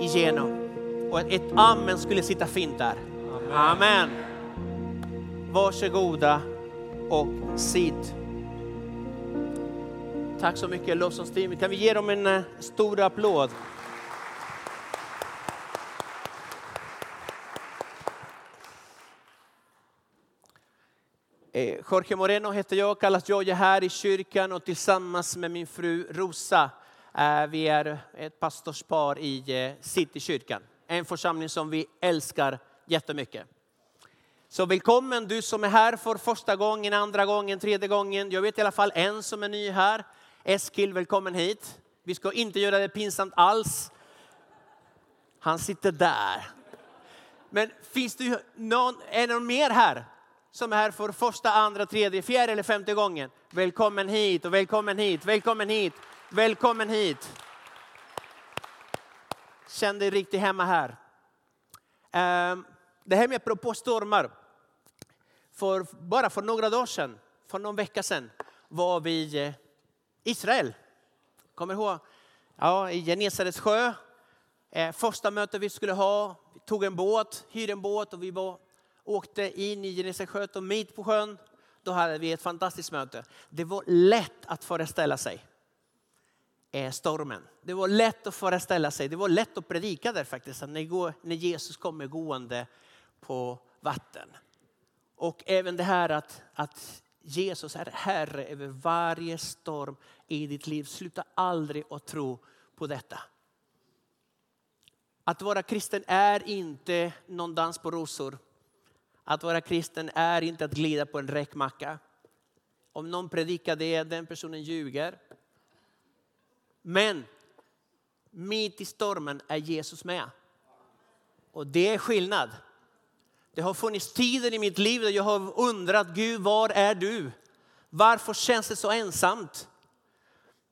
igenom. Och ett, amen skulle sitta fint där. Amen. Varsågoda och sitt. Tack så mycket lovsångsteam. Kan vi ge dem en eh, stor applåd? Eh, Jorge Moreno heter jag, kallas Jojje här i kyrkan och tillsammans med min fru Rosa Eh, vi är ett pastorspar i eh, Citykyrkan. En församling som vi älskar jättemycket. Så välkommen du som är här för första gången, andra gången, tredje gången. Jag vet i alla fall en som är ny här. Eskil, välkommen hit. Vi ska inte göra det pinsamt alls. Han sitter där. Men finns det någon, är någon mer här som är här för första, andra, tredje, fjärde eller femte gången? Välkommen hit och välkommen hit, välkommen hit, välkommen hit. Känn dig riktigt hemma här. Ehm, det här med apropå stormar. För, bara för några dagar sedan, för någon vecka sedan, var vi i eh, Israel. Kommer du ihåg? Ja, i Genesarets sjö. Eh, första mötet vi skulle ha, vi tog en båt, hyrde en båt och vi var, åkte in i Genesarets sjö och mitt på sjön, då hade vi ett fantastiskt möte. Det var lätt att föreställa sig Eh, stormen. Det var lätt att föreställa sig, det var lätt att predika där faktiskt, när Jesus kommer gående på vatten. Och även det här att, att Jesus är Herre över varje storm i ditt liv. Sluta aldrig att tro på detta. Att vara kristen är inte någon dans på rosor. Att vara kristen är inte att glida på en räkmacka. Om någon predikar det, den personen ljuger. Men mitt i stormen är Jesus med. Och det är skillnad. Det har funnits tider i mitt liv där jag har undrat, Gud var är du? Varför känns det så ensamt?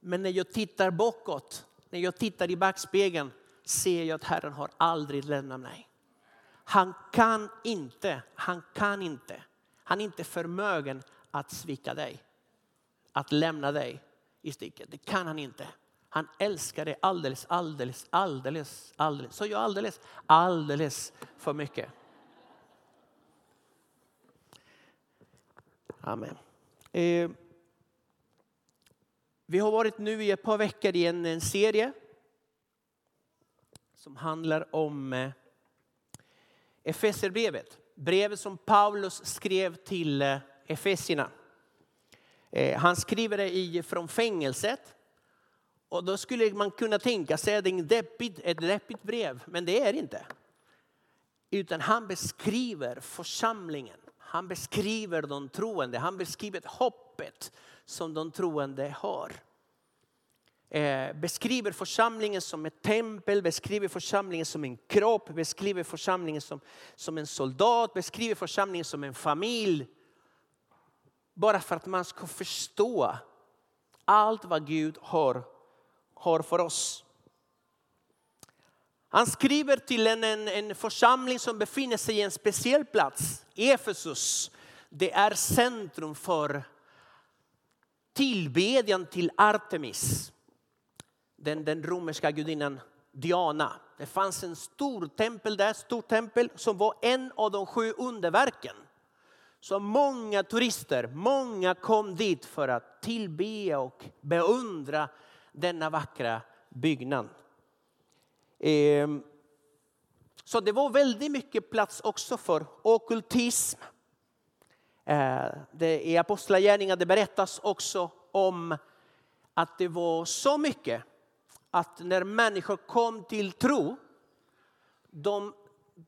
Men när jag tittar bakåt, när jag tittar i backspegeln ser jag att Herren har aldrig lämnat mig. Han kan inte, han kan inte, han är inte förmögen att svika dig. Att lämna dig i sticket. Det kan han inte. Han älskar dig alldeles, alldeles, alldeles, alldeles. Så jag alldeles, alldeles för mycket. Amen. Eh, vi har varit nu i ett par veckor i en, en serie som handlar om eh, Efeserbrevet. Brevet som Paulus skrev till eh, Efesierna. Eh, han skriver det i, från fängelset. Och då skulle man kunna tänka sig att det är deppigt, ett deppigt brev, men det är det inte. Utan han beskriver församlingen han beskriver de troende, han beskriver hoppet som de troende har. Eh, beskriver församlingen som ett tempel, beskriver församlingen som en kropp, beskriver församlingen som, som en soldat, beskriver församlingen som en familj. Bara för att man ska förstå allt vad Gud har, har för oss. Han skriver till en, en, en församling som befinner sig i en speciell plats, Efesus. Det är centrum för tillbedjan till Artemis, den, den romerska gudinnan Diana. Det fanns en stor tempel där, stor tempel som var en av de sju underverken. Så många turister, många kom dit för att tillbe och beundra denna vackra byggnad. Ehm, så det var väldigt mycket plats också för okultism. Eh, I Apostlagärningarna det berättas också om att det var så mycket att när människor kom till tro, de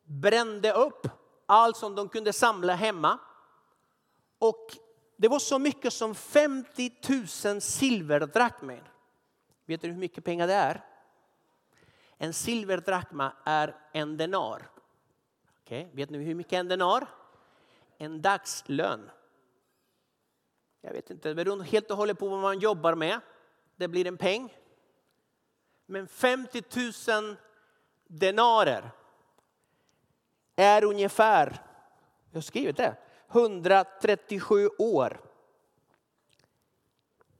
brände upp allt som de kunde samla hemma. Och det var så mycket som 50 000 silverdrakmer. Vet du hur mycket pengar det är? En silverdrakma är en denar. Okay. Vet ni hur mycket en denar? En dagslön. Jag vet inte, det beror helt och hållet på vad man jobbar med. Det blir en peng. Men 50 000 denarer är ungefär, jag har skrivit det, 137 år.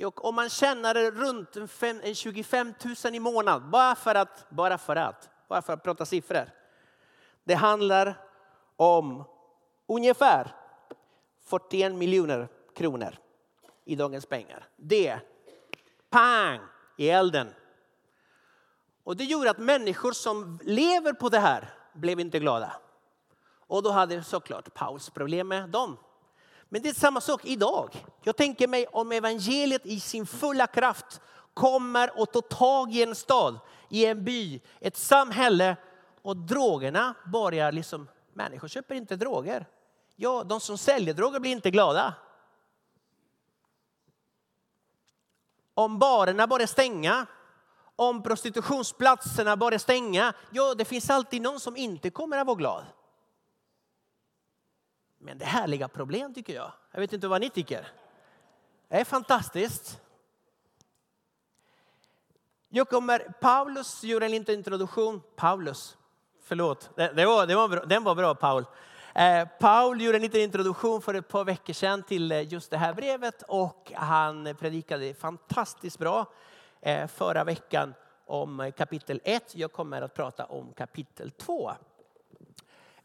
Och om man tjänar runt 25 000 i månaden, bara för att, bara för att, bara för att prata siffror. Det handlar om ungefär 41 miljoner kronor i dagens pengar. Det, pang, i elden. Och det gjorde att människor som lever på det här blev inte glada. Och då hade såklart Paulus problem med dem. Men det är samma sak idag. Jag tänker mig om evangeliet i sin fulla kraft kommer och tar tag i en stad, i en by, ett samhälle och drogerna börjar liksom, människor köper inte droger. Ja, de som säljer droger blir inte glada. Om barerna börjar stänga, om prostitutionsplatserna börjar stänga, ja, det finns alltid någon som inte kommer att vara glad. Men det är härliga problem tycker jag. Jag vet inte vad ni tycker. Det är fantastiskt. Jag kommer, Paulus gjorde en liten introduktion. Paulus, förlåt, det, det var, det var bra, den var bra Paul. Eh, Paul gjorde en liten introduktion för ett par veckor sedan till eh, just det här brevet och han predikade fantastiskt bra eh, förra veckan om eh, kapitel 1. Jag kommer att prata om kapitel 2.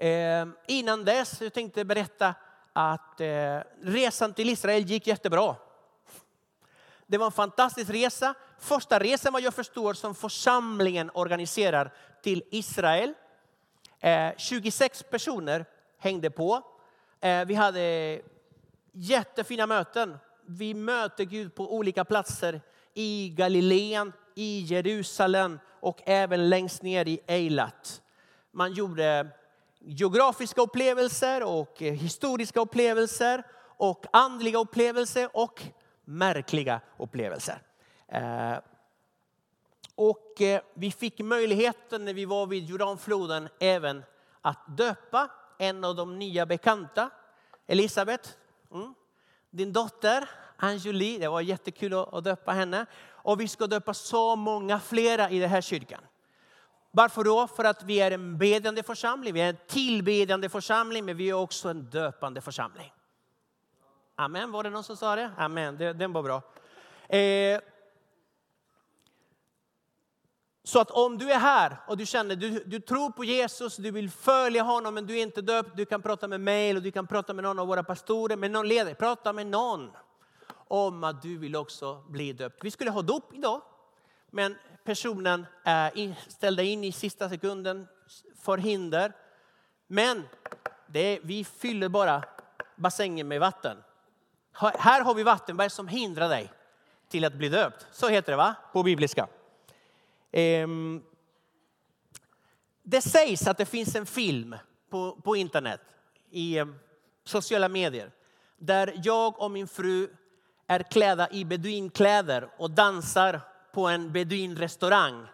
Eh, innan dess jag tänkte berätta att eh, resan till Israel gick jättebra. Det var en fantastisk resa. Första resan vad jag förstår som församlingen organiserar till Israel. Eh, 26 personer hängde på. Eh, vi hade jättefina möten. Vi möter Gud på olika platser i Galileen, i Jerusalem och även längst ner i Eilat. Man gjorde geografiska upplevelser och eh, historiska upplevelser och andliga upplevelser och märkliga upplevelser. Eh, och eh, vi fick möjligheten när vi var vid Jordanfloden även att döpa en av de nya bekanta, Elisabet, mm. din dotter Anjuli. Det var jättekul att döpa henne. Och vi ska döpa så många flera i den här kyrkan. Varför då? För att vi är en bedjande församling, vi är en tillbedjande församling, men vi är också en döpande församling. Amen, var det någon som sa det? Amen, det, den var bra. Eh, så att om du är här och du känner du, du tror på Jesus, du vill följa honom men du är inte döpt, du kan prata med mig eller du kan prata med någon av våra pastorer, med någon ledare. Prata med någon om att du vill också bli döpt. Vi skulle ha dop idag, men personen ställde in i sista sekunden för hinder. Men det, vi fyller bara bassängen med vatten. Här har vi vattenberg som hindrar dig till att bli döpt? Så heter det va? på bibliska. Ehm, det sägs att det finns en film på, på internet, i eh, sociala medier, där jag och min fru är klädda i beduinkläder och dansar på en beduinrestaurang.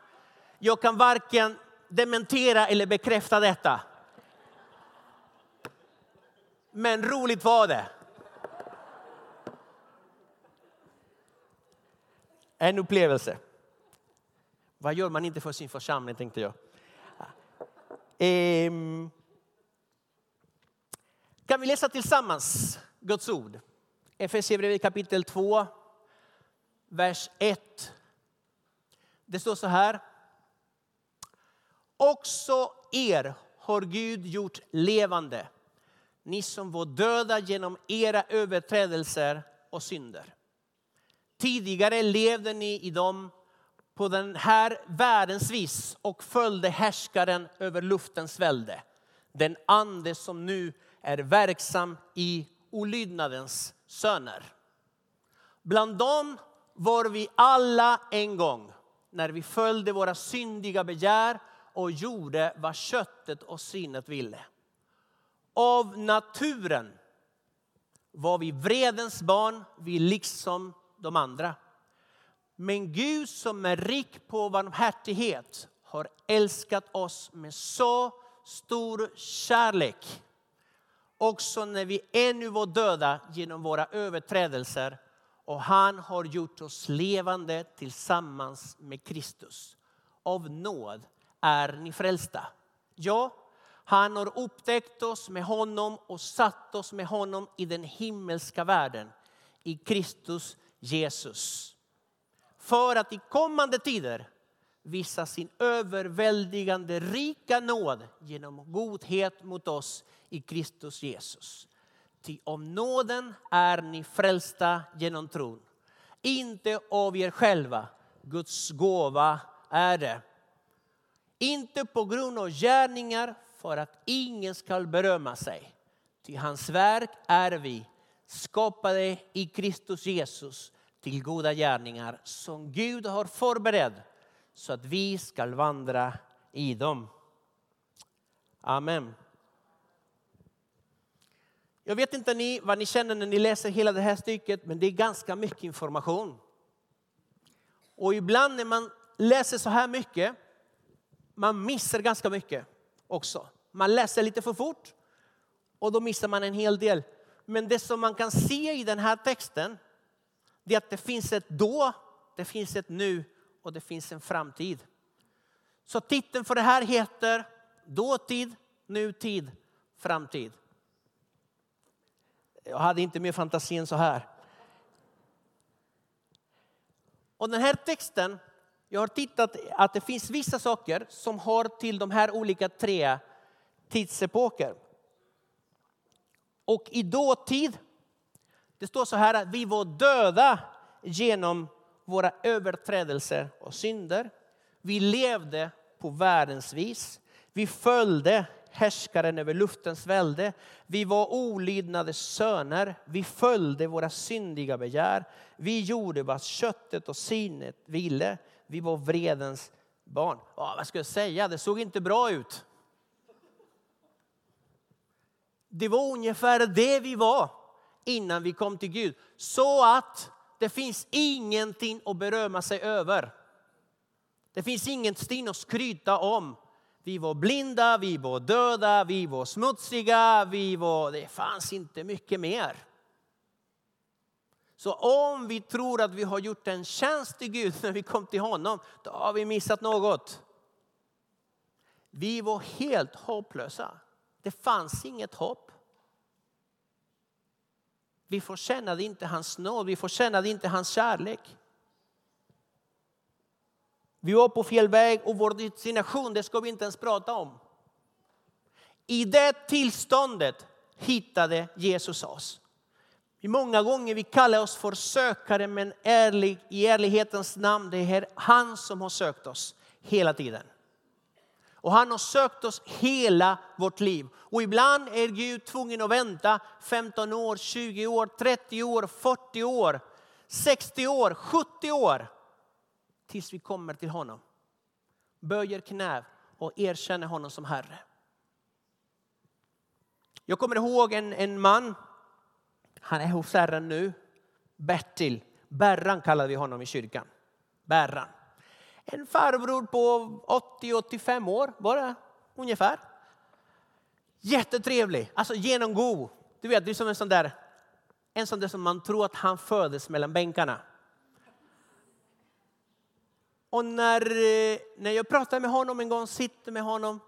Jag kan varken dementera eller bekräfta detta. Men roligt var det. En upplevelse. Vad gör man inte för sin församling tänkte jag. Ehm. Kan vi läsa tillsammans Guds ord? Efesierbrevet kapitel 2, vers 1 det står så här. Också er har Gud gjort levande, ni som var döda genom era överträdelser och synder. Tidigare levde ni i dem på den här världens vis och följde härskaren över luftens välde. Den ande som nu är verksam i olydnadens söner. Bland dem var vi alla en gång när vi följde våra syndiga begär och gjorde vad köttet och sinnet ville. Av naturen var vi vredens barn, vi liksom de andra. Men Gud som är rik på barmhärtighet har älskat oss med så stor kärlek. Också när vi ännu var döda genom våra överträdelser och han har gjort oss levande tillsammans med Kristus. Av nåd är ni frälsta. Ja, han har upptäckt oss med honom och satt oss med honom i den himmelska världen, i Kristus Jesus. För att i kommande tider visa sin överväldigande rika nåd genom godhet mot oss i Kristus Jesus. Ty om nåden är ni frälsta genom tron. Inte av er själva, Guds gåva är det. Inte på grund av gärningar för att ingen ska berömma sig. Ty hans verk är vi, skapade i Kristus Jesus till goda gärningar som Gud har förberett så att vi ska vandra i dem. Amen. Jag vet inte ni, vad ni känner när ni läser hela det här stycket, men det är ganska mycket information. Och ibland när man läser så här mycket, man missar ganska mycket också. Man läser lite för fort och då missar man en hel del. Men det som man kan se i den här texten, det är att det finns ett då, det finns ett nu och det finns en framtid. Så titeln för det här heter Dåtid, nutid, framtid. Jag hade inte mer fantasi än så här. Och den här texten, jag har tittat att det finns vissa saker som hör till de här olika tre tidsepoker. Och i dåtid, det står så här att vi var döda genom våra överträdelser och synder. Vi levde på världens vis. Vi följde härskaren över luftens välde. Vi var olydnadens söner. Vi följde våra syndiga begär. Vi gjorde vad köttet och sinnet ville. Vi var vredens barn. Ja, vad ska jag säga? Det såg inte bra ut. Det var ungefär det vi var innan vi kom till Gud. Så att det finns ingenting att berömma sig över. Det finns ingenting att skryta om. Vi var blinda, vi var döda, vi var smutsiga, vi var... det fanns inte mycket mer. Så om vi tror att vi har gjort en tjänst till Gud när vi kom till honom, då har vi missat något. Vi var helt hopplösa. Det fanns inget hopp. Vi förtjänade inte hans nåd, vi förtjänade inte hans kärlek. Vi var på fel väg och vår destination, det ska vi inte ens prata om. I det tillståndet hittade Jesus oss. Många gånger vi kallar oss för sökare, men ärlig, i ärlighetens namn, det är han som har sökt oss hela tiden. Och han har sökt oss hela vårt liv. Och ibland är Gud tvungen att vänta 15 år, 20 år, 30 år, 40 år, 60 år, 70 år tills vi kommer till honom. Böjer knä och erkänner honom som Herre. Jag kommer ihåg en, en man, han är hos Herren nu, Bertil. Berran kallade vi honom i kyrkan. Berran. En farbror på 80-85 år bara ungefär. Jättetrevlig, alltså genomgod. Du vet, det är som en sån där, en sån där som man tror att han föddes mellan bänkarna. Och när, eh, när jag pratar med honom en gång, sitter med honom,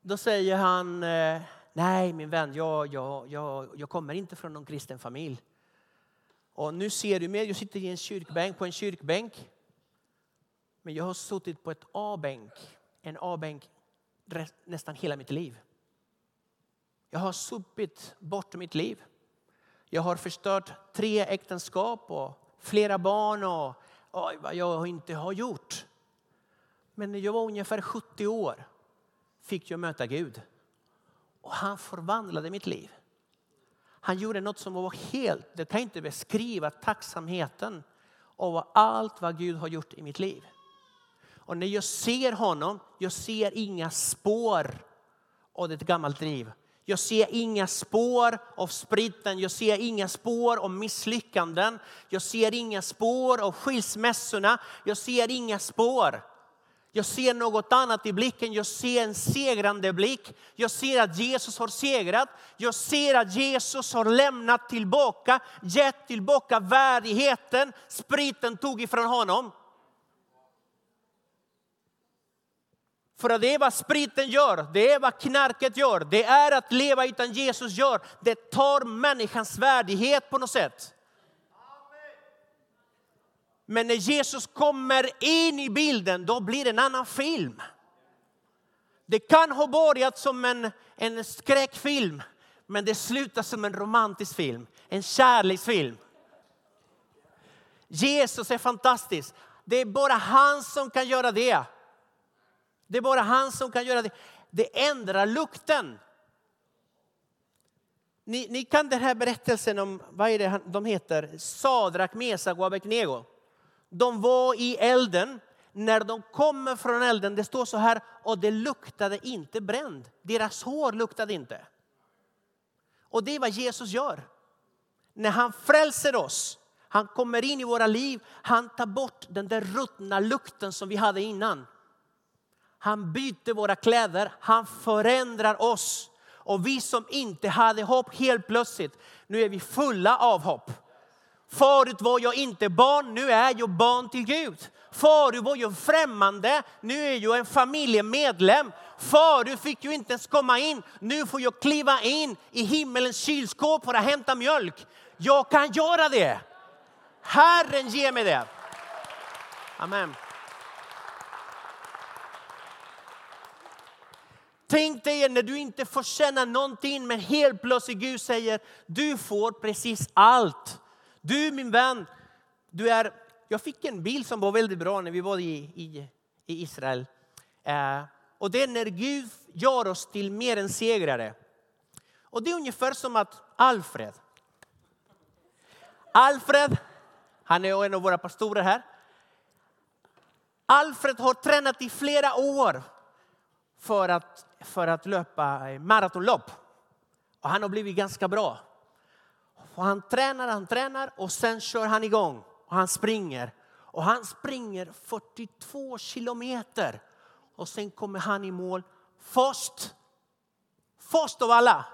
då säger han, eh, nej min vän, jag, jag, jag, jag kommer inte från någon kristen familj. Och nu ser du mig, jag sitter i en kyrkbänk, på en kyrkbänk. Men jag har suttit på ett A-bänk, en A-bänk nästan hela mitt liv. Jag har supit bort mitt liv. Jag har förstört tre äktenskap och flera barn och oj, vad jag inte har gjort. Men när jag var ungefär 70 år fick jag möta Gud. Och han förvandlade mitt liv. Han gjorde något som var helt, det kan inte beskriva tacksamheten över allt vad Gud har gjort i mitt liv. Och när jag ser honom, jag ser inga spår av ett gammalt liv. Jag ser inga spår av spriten, jag ser inga spår av misslyckanden. Jag ser inga spår av skilsmässorna, jag ser inga spår. Jag ser något annat i blicken, jag ser en segrande blick. Jag ser att Jesus har segrat. Jag ser att Jesus har lämnat tillbaka, gett tillbaka värdigheten spriten tog ifrån honom. För det är vad spriten gör, det är vad knarket gör, det är att leva utan Jesus gör. Det tar människans värdighet på något sätt. Men när Jesus kommer in i bilden, då blir det en annan film. Det kan ha börjat som en, en skräckfilm, men det slutar som en romantisk film, en kärleksfilm. Jesus är fantastisk. Det är bara han som kan göra det. Det är bara han som kan göra det. Det ändrar lukten. Ni, ni kan den här berättelsen om, vad är det de heter? Sadrak, Mesak och Abeknego. De var i elden. När de kommer från elden, det står så här, och det luktade inte bränd. Deras hår luktade inte. Och det är vad Jesus gör. När han frälser oss, han kommer in i våra liv, han tar bort den där ruttna lukten som vi hade innan. Han byter våra kläder, han förändrar oss. Och vi som inte hade hopp helt plötsligt, nu är vi fulla av hopp. Förut var jag inte barn, nu är jag barn till Gud. Förut var jag främmande, nu är jag en familjemedlem. Förut fick jag inte ens komma in, nu får jag kliva in i himmelens kylskåp för att hämta mjölk. Jag kan göra det. Herren ger mig det. Amen. Tänk dig när du inte får känna någonting men helt plötsligt Gud säger du får precis allt. Du min vän, du är, jag fick en bild som var väldigt bra när vi var i, i, i Israel. Eh, och det är när Gud gör oss till mer än segrare. Och det är ungefär som att Alfred. Alfred, han är en av våra pastorer här. Alfred har tränat i flera år för att, för att löpa maratonlopp. Och han har blivit ganska bra. Och han tränar, han tränar och sen kör han igång och han springer. Och han springer 42 kilometer och sen kommer han i mål först. Först av alla.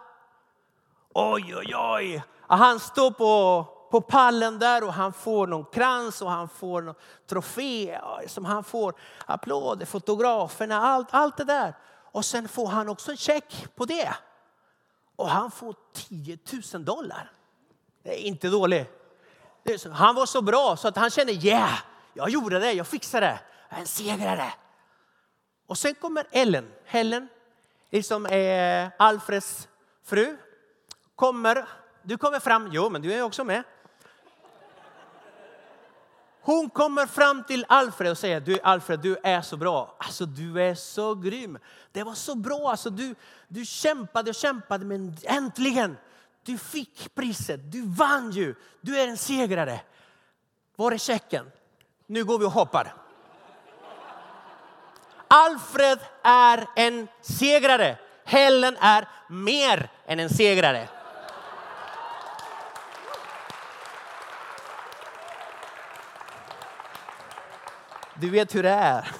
Oj, oj, oj. Och han står på, på pallen där och han får någon krans och han får någon trofé som han får applåder, fotograferna, allt, allt det där. Och sen får han också en check på det. Och han får 10 000 dollar. Det är inte dåligt. Han var så bra så att han kände yeah, jag gjorde det, jag fixade det. Jag är en segrare. Och sen kommer Ellen, Helen, liksom är Alfreds fru. Kommer, du kommer fram, jo men du är också med. Hon kommer fram till Alfred och säger, du Alfred du är så bra. Alltså du är så grym. Det var så bra, alltså, du, du kämpade och kämpade men äntligen du fick priset, du vann ju, du är en segrare. Var är checken? Nu går vi och hoppar. Alfred är en segrare. Helen är mer än en segrare. Du vet hur det är.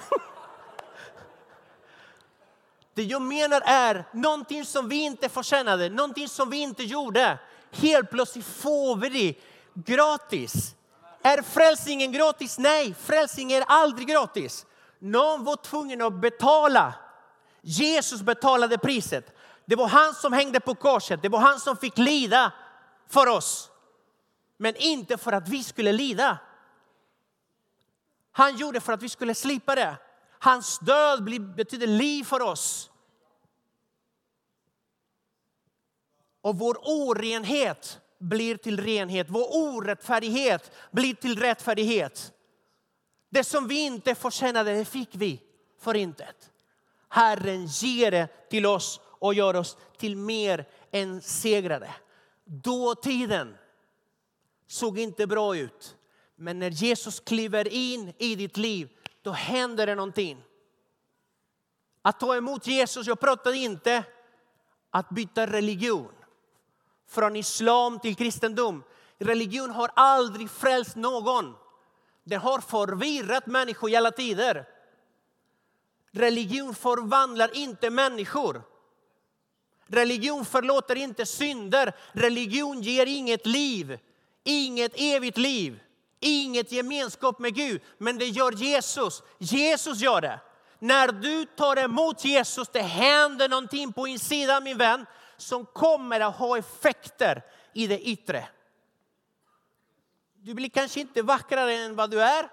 Det jag menar är någonting som vi inte förtjänade, någonting som vi inte gjorde. Helt plötsligt får vi det gratis. Är frälsningen gratis? Nej, frälsningen är aldrig gratis. Någon var tvungen att betala. Jesus betalade priset. Det var han som hängde på korset. Det var han som fick lida för oss. Men inte för att vi skulle lida. Han gjorde för att vi skulle slippa det. Hans död betyder liv för oss. Och vår orenhet blir till renhet. Vår orättfärdighet blir till rättfärdighet. Det som vi inte förtjänade, det fick vi för intet. Herren ger det till oss och gör oss till mer än segrare. Dåtiden såg inte bra ut. Men när Jesus kliver in i ditt liv, då händer det någonting. Att ta emot Jesus, jag pratar inte att byta religion från islam till kristendom. Religion har aldrig frälst någon. Den har förvirrat människor i alla tider. Religion förvandlar inte människor. Religion förlåter inte synder. Religion ger inget liv, inget evigt liv, inget gemenskap med Gud. Men det gör Jesus. Jesus gör det. När du tar emot Jesus, det händer någonting på insidan min vän som kommer att ha effekter i det yttre. Du blir kanske inte vackrare än vad du är.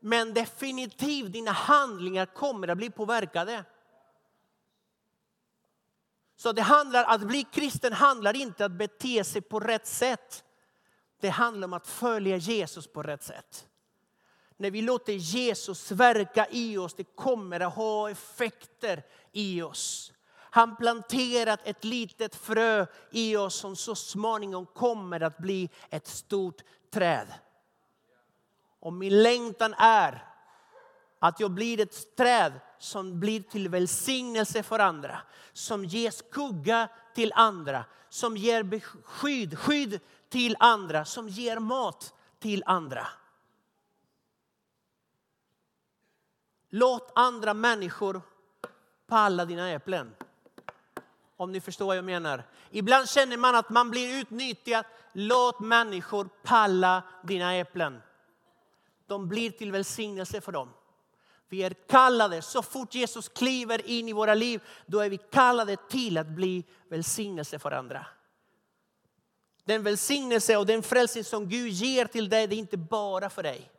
Men definitivt, dina handlingar kommer att bli påverkade. Så det handlar, att bli kristen handlar inte om att bete sig på rätt sätt. Det handlar om att följa Jesus på rätt sätt. När vi låter Jesus verka i oss, det kommer att ha effekter i oss. Han planterat ett litet frö i oss som så småningom kommer att bli ett stort träd. Och min längtan är att jag blir ett träd som blir till välsignelse för andra. Som ger skugga till andra. Som ger skydd, skydd till andra. Som ger mat till andra. Låt andra människor palla dina äpplen. Om ni förstår vad jag menar. Ibland känner man att man blir utnyttjad. Låt människor palla dina äpplen. De blir till välsignelse för dem. Vi är kallade, så fort Jesus kliver in i våra liv, då är vi kallade till att bli välsignelse för andra. Den välsignelse och den frälsning som Gud ger till dig, det är inte bara för dig.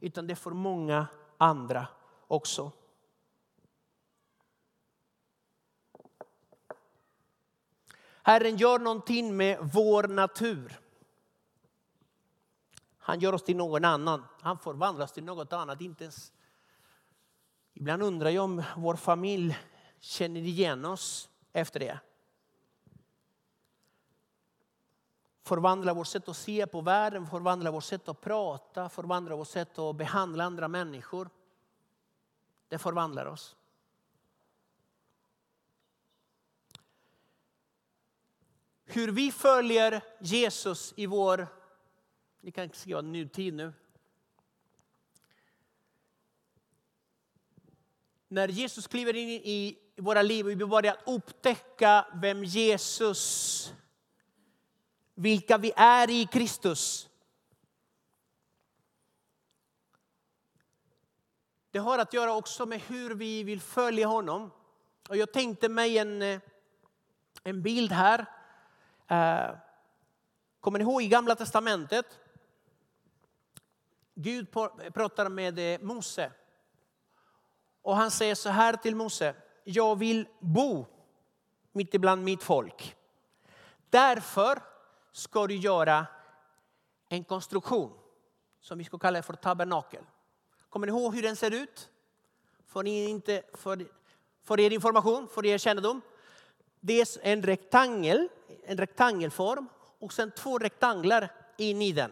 Utan det är för många andra också. Herren gör någonting med vår natur. Han gör oss till någon annan. Han förvandlas till något annat. Inte ens. Ibland undrar jag om vår familj känner igen oss efter det. Förvandlar vårt sätt att se på världen, förvandlar vårt sätt att prata, förvandlar vårt sätt att behandla andra människor. Det förvandlar oss. Hur vi följer Jesus i vår, ni kan skriva nutid nu. När Jesus kliver in i våra liv och vi börjar upptäcka vem Jesus, vilka vi är i Kristus. Det har att göra också med hur vi vill följa honom. Och jag tänkte mig en, eh, en bild här eh, kommer ni ihåg i Gamla Testamentet? Gud pratar med eh, Mose. Och han säger så här till Mose. Jag vill bo mitt ibland mitt folk. Därför ska du göra en konstruktion som vi ska kalla för tabernakel. Kommer ni ihåg hur den ser ut? För, ni inte, för, för er information, för er kännedom. Det är en rektangel, en rektangelform och sen två rektanglar in i den.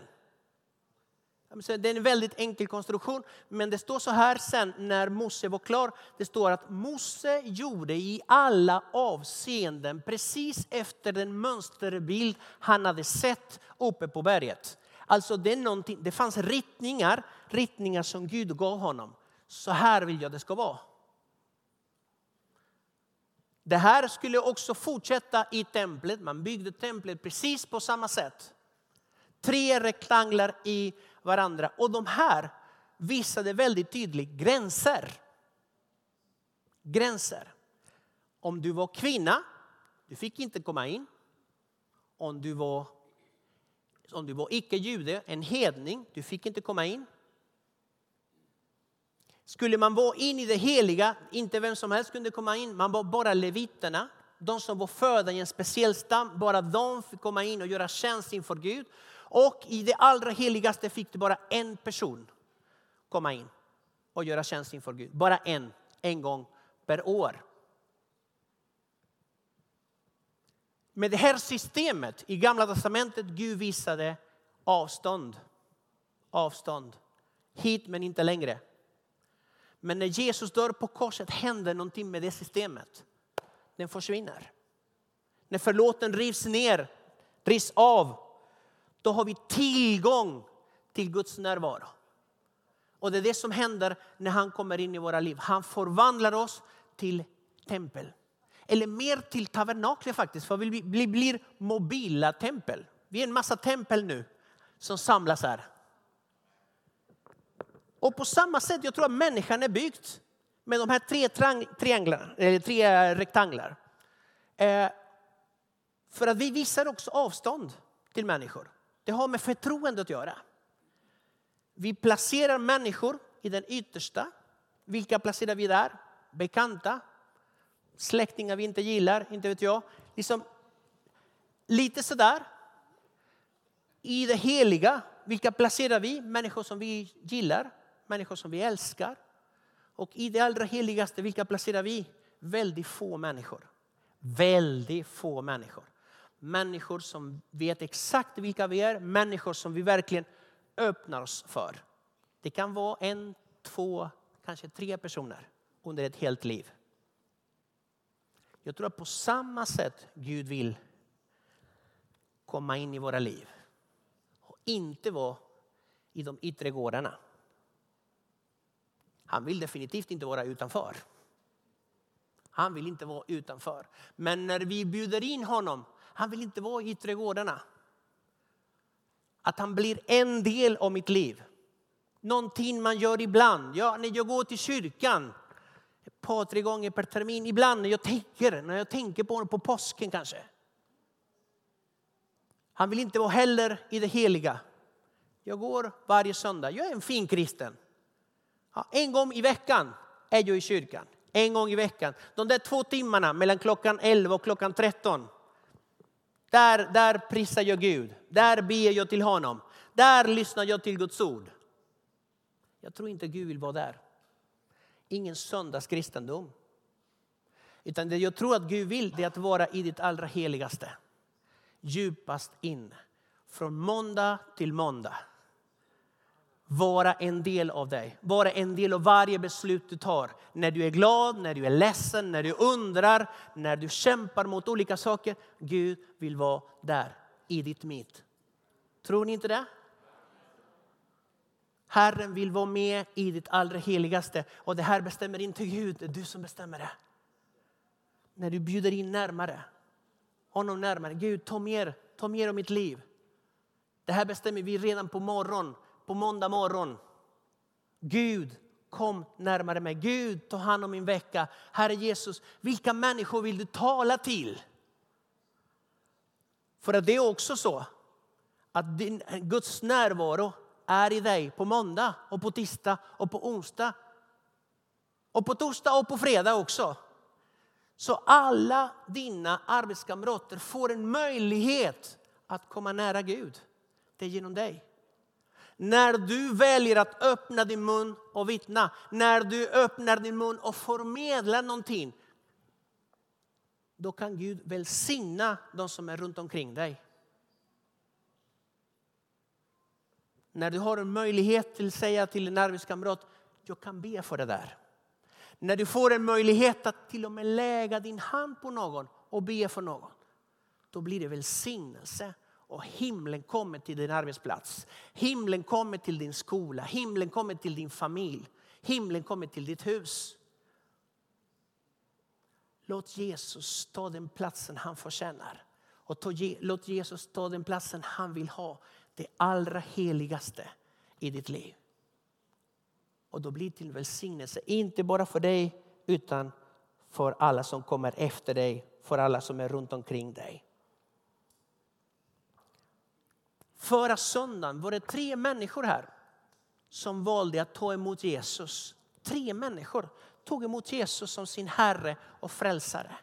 Det är en väldigt enkel konstruktion, men det står så här sen när Mose var klar. Det står att Mose gjorde i alla avseenden precis efter den mönsterbild han hade sett uppe på berget. Alltså det, är det fanns ritningar, ritningar som Gud gav honom. Så här vill jag det ska vara. Det här skulle också fortsätta i templet. Man byggde templet precis på samma sätt. Tre rektanglar i varandra. Och de här visade väldigt tydligt gränser. Gränser. Om du var kvinna, du fick inte komma in. Om du var, om du var icke-jude, en hedning, du fick inte komma in. Skulle man vara in i det heliga, inte vem som helst kunde komma in, man var bara leviterna. De som var födda i en speciell stam, bara de fick komma in och göra tjänst inför Gud. Och i det allra heligaste fick det bara en person komma in och göra tjänst inför Gud. Bara en, en gång per år. Med det här systemet i Gamla Testamentet, Gud visade avstånd. Avstånd. Hit men inte längre. Men när Jesus dör på korset händer någonting med det systemet. Den försvinner. När förlåten rivs ner, rivs av, då har vi tillgång till Guds närvaro. Och det är det som händer när han kommer in i våra liv. Han förvandlar oss till tempel. Eller mer till tabernakler faktiskt, för vi blir mobila tempel. Vi är en massa tempel nu som samlas här. Och på samma sätt, jag tror att människan är byggt med de här tre trianglar, eller tre rektanglar. Eh, för att vi visar också avstånd till människor. Det har med förtroende att göra. Vi placerar människor i den yttersta. Vilka placerar vi där? Bekanta, släktingar vi inte gillar, inte vet jag. Liksom, lite sådär. I det heliga, vilka placerar vi? Människor som vi gillar, människor som vi älskar. Och i det allra heligaste, vilka placerar vi? Väldigt få människor. Väldigt få människor. Människor som vet exakt vilka vi är, människor som vi verkligen öppnar oss för. Det kan vara en, två, kanske tre personer under ett helt liv. Jag tror att på samma sätt Gud vill komma in i våra liv. Och inte vara i de yttre gårdarna. Han vill definitivt inte vara utanför. Han vill inte vara utanför. Men när vi bjuder in honom, han vill inte vara i yttre gårdarna. Att han blir en del av mitt liv. Någonting man gör ibland. Ja, när jag går till kyrkan ett par, tre gånger per termin. Ibland när jag tänker, när jag tänker på honom på påsken kanske. Han vill inte vara heller i det heliga. Jag går varje söndag. Jag är en fin kristen. Ja, en gång i veckan är jag i kyrkan. En gång i veckan. De där två timmarna mellan klockan 11 och klockan 13. Där, där prisar jag Gud. Där ber jag till honom. Där lyssnar jag till Guds ord. Jag tror inte Gud vill vara där. Ingen söndagskristendom. Utan det jag tror att Gud vill det är att vara i ditt allra heligaste. Djupast in. Från måndag till måndag. Vara en del av dig. Vara en del av varje beslut du tar. När du är glad, när du är ledsen, när du undrar, när du kämpar mot olika saker. Gud vill vara där i ditt mitt. Tror ni inte det? Herren vill vara med i ditt allra heligaste. Och det här bestämmer inte Gud, det är du som bestämmer det. När du bjuder in närmare, honom närmare. Gud, ta mer, ta mer av mitt liv. Det här bestämmer vi redan på morgonen på måndag morgon. Gud, kom närmare mig. Gud, ta hand om min vecka. Herre Jesus, vilka människor vill du tala till? För att det är också så att din, Guds närvaro är i dig på måndag och på tisdag och på onsdag. Och på torsdag och på fredag också. Så alla dina arbetskamrater får en möjlighet att komma nära Gud. Det är genom dig. När du väljer att öppna din mun och vittna, när du öppnar din mun och förmedlar någonting, då kan Gud välsigna de som är runt omkring dig. När du har en möjlighet att säga till en arbetskamrat, jag kan be för det där. När du får en möjlighet att till och med lägga din hand på någon och be för någon. Då blir det välsignelse och himlen kommer till din arbetsplats. Himlen kommer till din skola, himlen kommer till din familj. Himlen kommer till ditt hus. Låt Jesus ta den platsen han förtjänar. Och låt Jesus ta den platsen han vill ha det allra heligaste i ditt liv. Och då blir det till välsignelse, inte bara för dig utan för alla som kommer efter dig, för alla som är runt omkring dig. Förra söndagen var det tre människor här som valde att ta emot Jesus. Tre människor tog emot Jesus som sin Herre och Frälsare.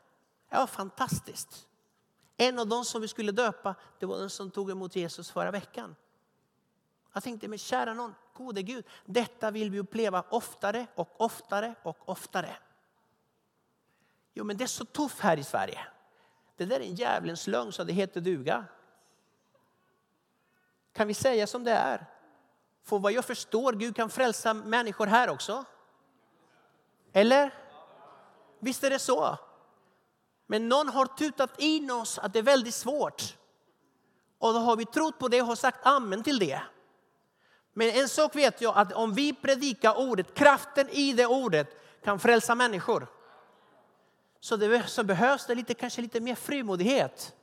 Det var fantastiskt. En av dem som vi skulle döpa, det var den som tog emot Jesus förra veckan. Jag tänkte, men kära någon, gode Gud, detta vill vi uppleva oftare och oftare och oftare. Jo, men det är så tufft här i Sverige. Det där är en djävulens lögn så det heter duga. Kan vi säga som det är? För vad jag förstår, Gud kan frälsa människor här också. Eller? Visst är det så? Men någon har tutat in oss att det är väldigt svårt. Och då har vi trott på det och har sagt amen till det. Men en sak vet jag att om vi predikar ordet, kraften i det ordet kan frälsa människor. Så, det, så behövs det lite, kanske lite mer frimodighet.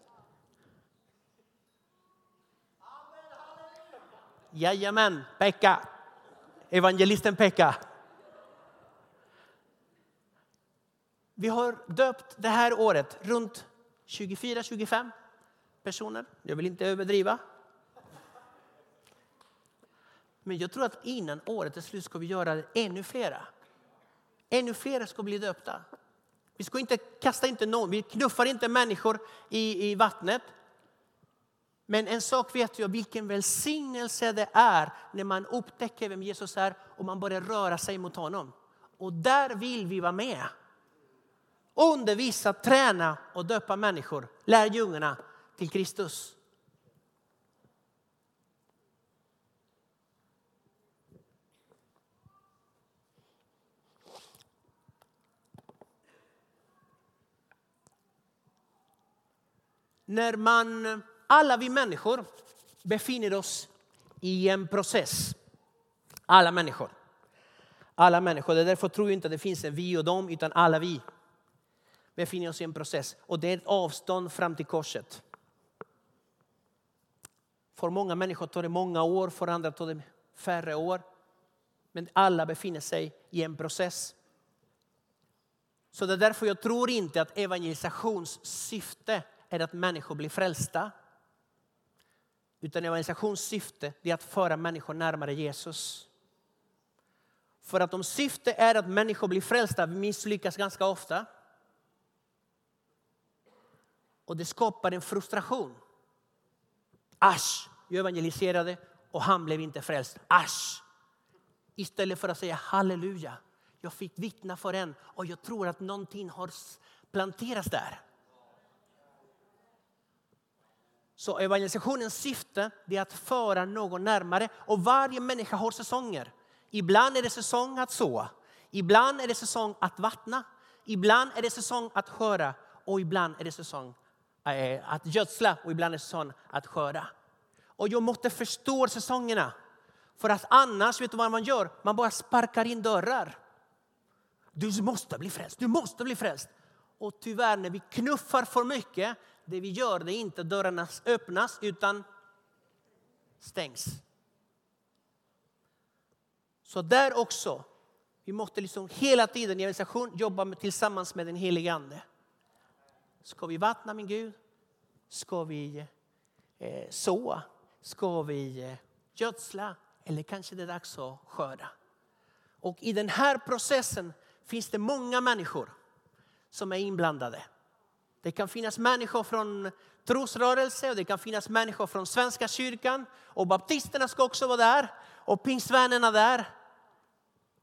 Jajamän, Pekka. Evangelisten Pekka. Vi har döpt det här året runt 24-25 personer. Jag vill inte överdriva. Men jag tror att innan året är slut ska vi göra ännu flera. Ännu fler ska bli döpta. Vi ska inte kasta inte någon, vi knuffar inte människor i, i vattnet. Men en sak vet jag, vilken välsignelse det är när man upptäcker vem Jesus är och man börjar röra sig mot honom. Och där vill vi vara med. Undervisa, träna och döpa människor, lärjungarna till Kristus. När man, alla vi människor befinner oss i en process. Alla människor. Alla människor. Det är därför tror jag inte att det finns en vi och dem, utan alla vi befinner oss i en process. Och det är ett avstånd fram till korset. För många människor tar det många år, för andra tar det färre år. Men alla befinner sig i en process. Så det är därför jag tror inte att evangelisationssyfte är att människor blir frälsta. Utan evangelisationssyfte är att föra människor närmare Jesus. För att om syftet är att människor blir frälsta, vi misslyckas ganska ofta. Och det skapar en frustration. Asch, jag evangeliserade och han blev inte frälst. Asch! Istället för att säga halleluja, jag fick vittna för en och jag tror att någonting har planterats där. Så evangelisationens syfte är att föra någon närmare och varje människa har säsonger. Ibland är det säsong att så, ibland är det säsong att vattna, ibland är det säsong att sköra och ibland är det säsong eh, att gödsla och ibland är det säsong att skörda. Och jag måste förstå säsongerna. För att annars, vet du vad man gör? Man bara sparkar in dörrar. Du måste bli frälst, du måste bli frälst. Och tyvärr när vi knuffar för mycket, det vi gör det är inte dörrarna öppnas utan stängs. Så där också, vi måste liksom hela tiden i organisation jobba med, tillsammans med den helige Ande. Ska vi vattna min Gud? Ska vi eh, så? Ska vi eh, gödsla? Eller kanske det är dags att skörda? Och i den här processen finns det många människor som är inblandade. Det kan finnas människor från trosrörelse och det kan finnas människor från Svenska kyrkan. Och baptisterna ska också vara där och pingstvännerna där.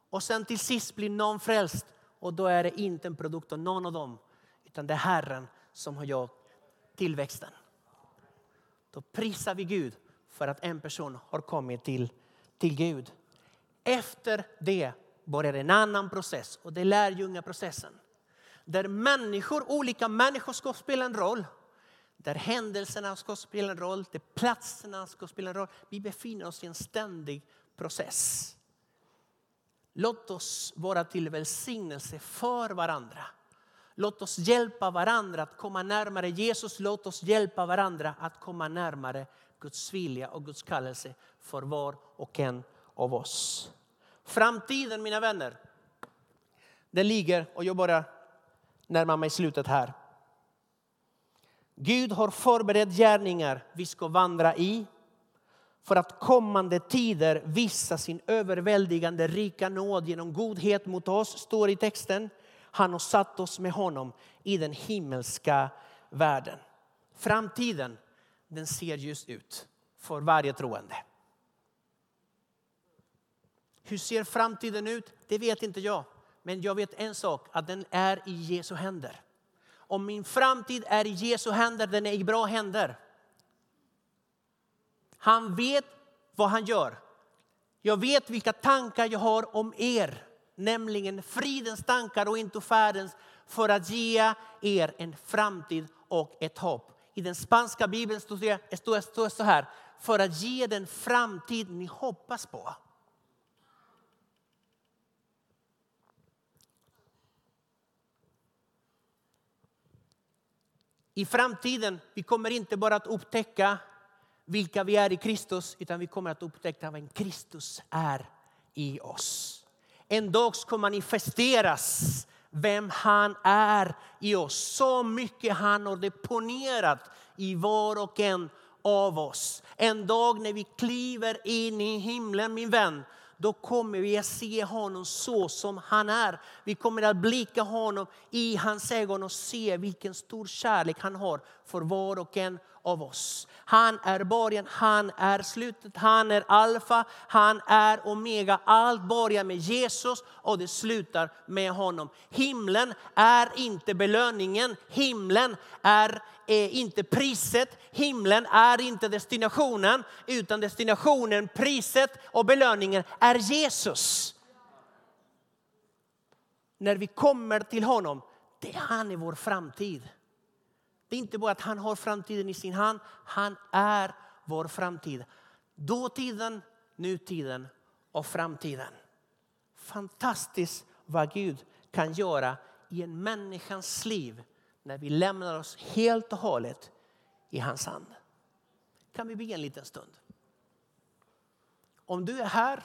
Och sen till sist blir någon frälst och då är det inte en produkt av någon av dem utan det är Herren som har gjort tillväxten. Då prisar vi Gud för att en person har kommit till, till Gud. Efter det börjar en annan process och det är lärjungaprocessen. Där människor, olika människor ska spela en roll. Där händelserna ska spela en roll, där platserna ska spela en roll. Vi befinner oss i en ständig process. Låt oss vara till välsignelse för varandra. Låt oss hjälpa varandra att komma närmare Jesus. Låt oss hjälpa varandra att komma närmare Guds vilja och Guds kallelse för var och en av oss. Framtiden, mina vänner, den ligger, och jag bara närmar mig slutet här. Gud har förberett gärningar vi ska vandra i för att kommande tider visa sin överväldigande rika nåd genom godhet mot oss, står i texten. Han har satt oss med honom i den himmelska världen. Framtiden den ser ljus ut för varje troende. Hur ser framtiden ut? Det vet inte jag. Men jag vet en sak, att den är i Jesu händer. Om min framtid är i Jesu händer, den är i bra händer. Han vet vad han gör. Jag vet vilka tankar jag har om er, nämligen fridens tankar och inte färdens för att ge er en framtid och ett hopp. I den spanska bibeln står det så här, för att ge den framtid ni hoppas på. I framtiden vi kommer inte bara att upptäcka vilka vi är i Kristus, utan vi kommer att upptäcka vem Kristus är i oss. En dag ska manifesteras vem han är i oss. Så mycket han har deponerat i var och en av oss. En dag när vi kliver in i himlen min vän, då kommer vi att se honom så som han är. Vi kommer att blicka honom i hans ögon och se vilken stor kärlek han har för var och en av oss. Han är början, han är slutet, han är alfa, han är omega. Allt börjar med Jesus och det slutar med honom. Himlen är inte belöningen, himlen är eh, inte priset, himlen är inte destinationen, utan destinationen, priset och belöningen är Jesus. När vi kommer till honom, det är han i vår framtid. Det är inte bara att han har framtiden i sin hand, han är vår framtid. Dåtiden, nutiden och framtiden. Fantastiskt vad Gud kan göra i en människans liv när vi lämnar oss helt och hållet i hans hand. Kan vi be en liten stund? Om du är här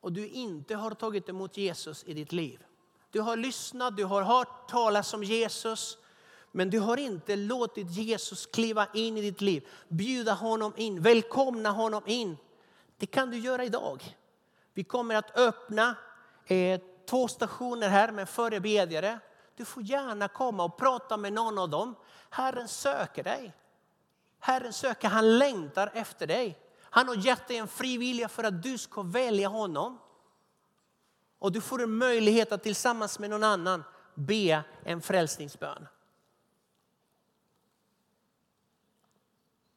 och du inte har tagit emot Jesus i ditt liv. Du har lyssnat, du har hört talas om Jesus men du har inte låtit Jesus kliva in i ditt liv, bjuda honom in, välkomna honom in. Det kan du göra idag. Vi kommer att öppna eh, två stationer här med förebedjare. Du får gärna komma och prata med någon av dem. Herren söker dig. Herren söker, han längtar efter dig. Han har gett dig en fri vilja för att du ska välja honom. Och du får en möjlighet att tillsammans med någon annan be en frälsningsbön.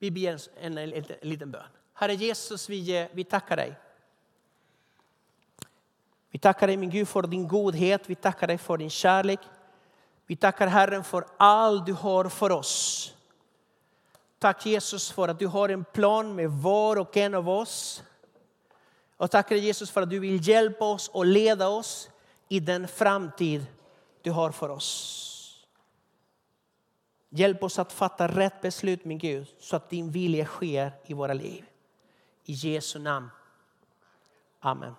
Vi ber en, en, en, en liten bön. Herre Jesus, vi, eh, vi tackar dig. Vi tackar dig min Gud för din godhet, vi tackar dig för din kärlek. Vi tackar Herren för allt du har för oss. Tack Jesus för att du har en plan med var och en av oss. Och tackar Jesus för att du vill hjälpa oss och leda oss i den framtid du har för oss. Hjälp oss att fatta rätt beslut min Gud så att din vilja sker i våra liv. I Jesu namn. Amen.